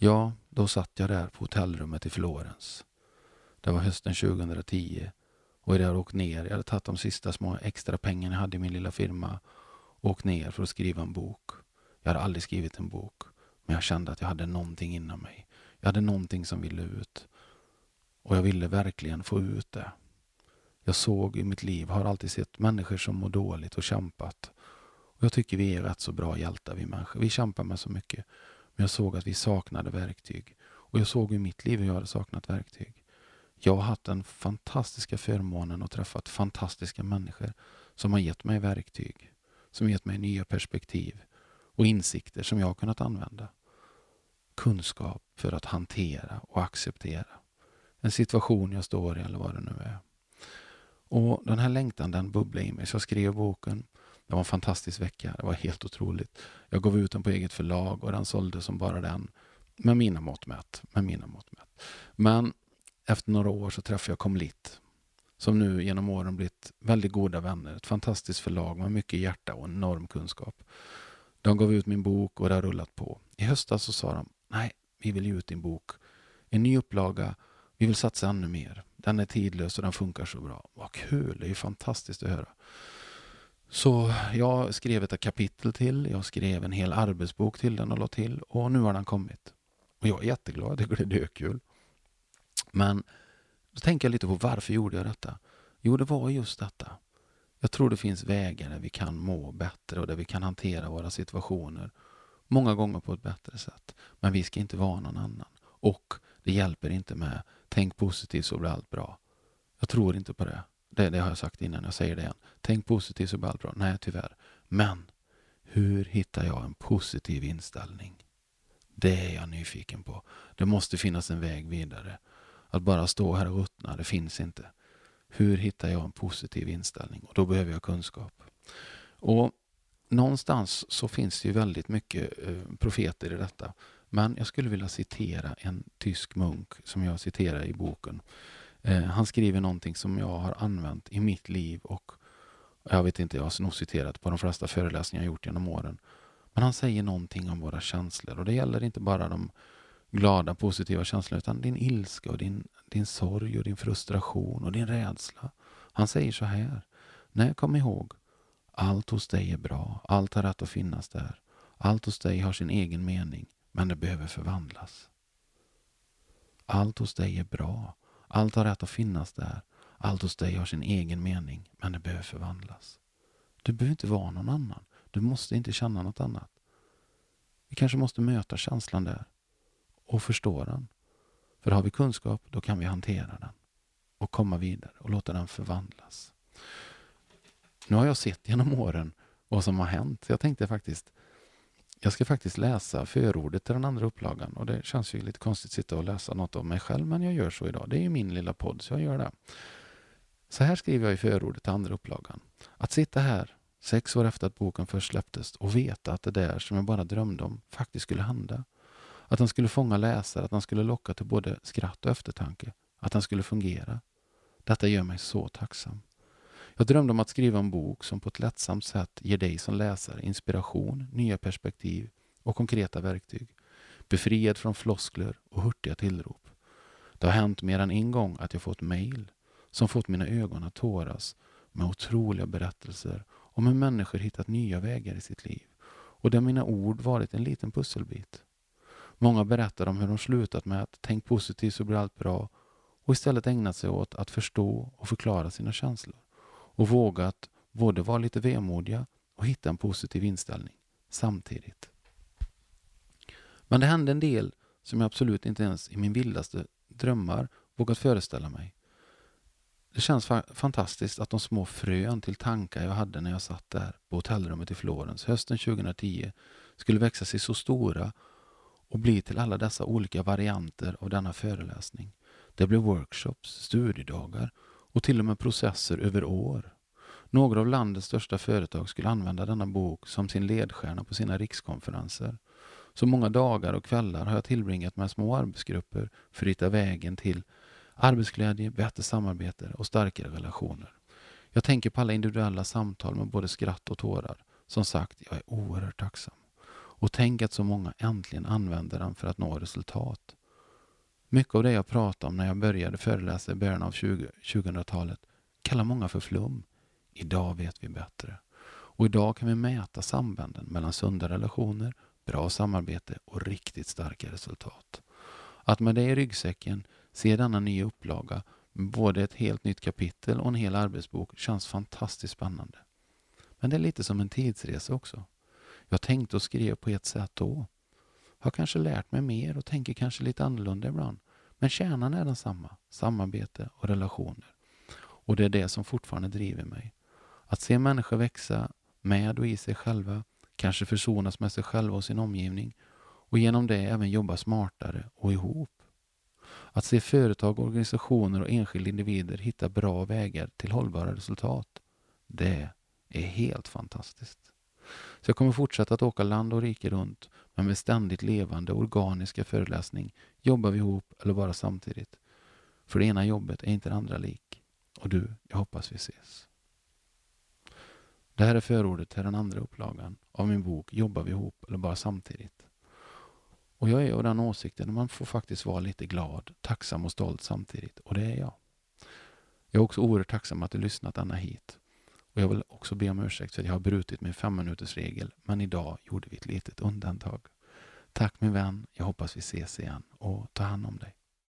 Ja, då satt jag där på hotellrummet i Florens. Det var hösten 2010 och jag hade åkt ner. Jag hade tagit de sista små extra pengarna jag hade i min lilla firma och åkt ner för att skriva en bok. Jag hade aldrig skrivit en bok, men jag kände att jag hade någonting inom mig. Jag hade någonting som ville ut. Och jag ville verkligen få ut det. Jag såg i mitt liv, har alltid sett människor som mår dåligt och kämpat. Och jag tycker vi är rätt så bra hjältar vi människor. Vi kämpar med så mycket. Men jag såg att vi saknade verktyg. Och jag såg i mitt liv hur jag hade saknat verktyg. Jag har haft den fantastiska förmånen att träffat fantastiska människor som har gett mig verktyg. Som gett mig nya perspektiv och insikter som jag har kunnat använda. Kunskap för att hantera och acceptera en situation jag står i eller vad det nu är. Och Den här längtan den bubblade i mig så jag skrev boken. Det var en fantastisk vecka. Det var helt otroligt. Jag gav ut den på eget förlag och den sålde som bara den. Med mina mått mätt. Med mina mått mätt. Men efter några år så träffade jag Komlit Som nu genom åren blivit väldigt goda vänner. Ett fantastiskt förlag med mycket hjärta och enorm kunskap. De gav ut min bok och det har rullat på. I höstas så sa de, nej, vi vill ge ut din bok. En ny upplaga. Vi vill satsa ännu mer. Den är tidlös och den funkar så bra. Vad kul, det är ju fantastiskt att höra. Så jag skrev ett kapitel till, jag skrev en hel arbetsbok till den och la till och nu har den kommit. Och jag är jätteglad, jag tycker det är kul. Men då tänker jag lite på varför gjorde jag detta? Jo, det var just detta. Jag tror det finns vägar där vi kan må bättre och där vi kan hantera våra situationer många gånger på ett bättre sätt. Men vi ska inte vara någon annan. Och det hjälper inte med tänk positivt så blir allt bra. Jag tror inte på det. Det, det har jag sagt innan, jag säger det igen. Tänk positivt så blir allt bra. Nej, tyvärr. Men hur hittar jag en positiv inställning? Det är jag nyfiken på. Det måste finnas en väg vidare. Att bara stå här och ruttna, det finns inte. Hur hittar jag en positiv inställning? Och då behöver jag kunskap. Och någonstans så finns det ju väldigt mycket eh, profeter i detta. Men jag skulle vilja citera en tysk munk som jag citerar i boken. Eh, han skriver någonting som jag har använt i mitt liv och jag vet inte, jag har nog citerat på de flesta föreläsningar jag gjort genom åren. Men han säger någonting om våra känslor och det gäller inte bara de glada, positiva känslorna utan din ilska och din, din sorg och din frustration och din rädsla. Han säger så här. Nej, kom ihåg. Allt hos dig är bra. Allt har rätt att finnas där. Allt hos dig har sin egen mening, men det behöver förvandlas. Allt hos dig är bra. Allt har rätt att finnas där. Allt hos dig har sin egen mening, men det behöver förvandlas. Du behöver inte vara någon annan. Du måste inte känna något annat. Vi kanske måste möta känslan där och förstå den. För har vi kunskap, då kan vi hantera den och komma vidare och låta den förvandlas. Nu har jag sett genom åren vad som har hänt. Jag tänkte faktiskt jag ska faktiskt läsa förordet till den andra upplagan och det känns ju lite konstigt att sitta och läsa något om mig själv men jag gör så idag. Det är ju min lilla podd så jag gör det. Så här skriver jag i förordet till andra upplagan. Att sitta här sex år efter att boken först släpptes och veta att det där som jag bara drömde om faktiskt skulle hända. Att den skulle fånga läsare, att den skulle locka till både skratt och eftertanke. Att den skulle fungera. Detta gör mig så tacksam. Jag drömde om att skriva en bok som på ett lättsamt sätt ger dig som läsare inspiration, nya perspektiv och konkreta verktyg. Befriad från floskler och hurtiga tillrop. Det har hänt mer än en gång att jag fått mejl som fått mina ögon att tåras med otroliga berättelser om hur människor hittat nya vägar i sitt liv och där mina ord varit en liten pusselbit. Många berättar om hur de slutat med att tänk positivt så blir allt bra och istället ägnat sig åt att förstå och förklara sina känslor och vågat både vara lite vemodiga och hitta en positiv inställning samtidigt. Men det hände en del som jag absolut inte ens i min vildaste drömmar vågat föreställa mig. Det känns fa fantastiskt att de små frön till tankar jag hade när jag satt där på hotellrummet i Florens hösten 2010 skulle växa sig så stora och bli till alla dessa olika varianter av denna föreläsning. Det blev workshops, studiedagar och till och med processer över år. Några av landets största företag skulle använda denna bok som sin ledstjärna på sina rikskonferenser. Så många dagar och kvällar har jag tillbringat med små arbetsgrupper för att hitta vägen till arbetsglädje, bättre samarbete och starkare relationer. Jag tänker på alla individuella samtal med både skratt och tårar. Som sagt, jag är oerhört tacksam. Och tänk att så många äntligen använder den för att nå resultat. Mycket av det jag pratade om när jag började föreläsa i början av 2000-talet kallar många för flum. Idag vet vi bättre. Och idag kan vi mäta sambanden mellan sunda relationer, bra samarbete och riktigt starka resultat. Att med det i ryggsäcken se denna nya upplaga med både ett helt nytt kapitel och en hel arbetsbok känns fantastiskt spännande. Men det är lite som en tidsresa också. Jag tänkte och skrev på ett sätt då. Har kanske lärt mig mer och tänker kanske lite annorlunda ibland. Men kärnan är densamma, samarbete och relationer. Och det är det som fortfarande driver mig. Att se människor växa med och i sig själva, kanske försonas med sig själva och sin omgivning och genom det även jobba smartare och ihop. Att se företag, organisationer och enskilda individer hitta bra vägar till hållbara resultat, det är helt fantastiskt. Så jag kommer fortsätta att åka land och rike runt, men med ständigt levande organiska föreläsning jobbar vi ihop eller bara samtidigt. För det ena jobbet är inte det andra lik. Och du, jag hoppas vi ses. Det här är förordet till den andra upplagan av min bok Jobbar vi ihop eller bara samtidigt. Och jag är av den åsikten att man får faktiskt vara lite glad, tacksam och stolt samtidigt. Och det är jag. Jag är också oerhört tacksam att du lyssnat ända hit. Och jag vill också be om ursäkt för att jag har brutit min femminutersregel, men idag gjorde vi ett litet undantag. Tack min vän, jag hoppas vi ses igen och ta hand om dig.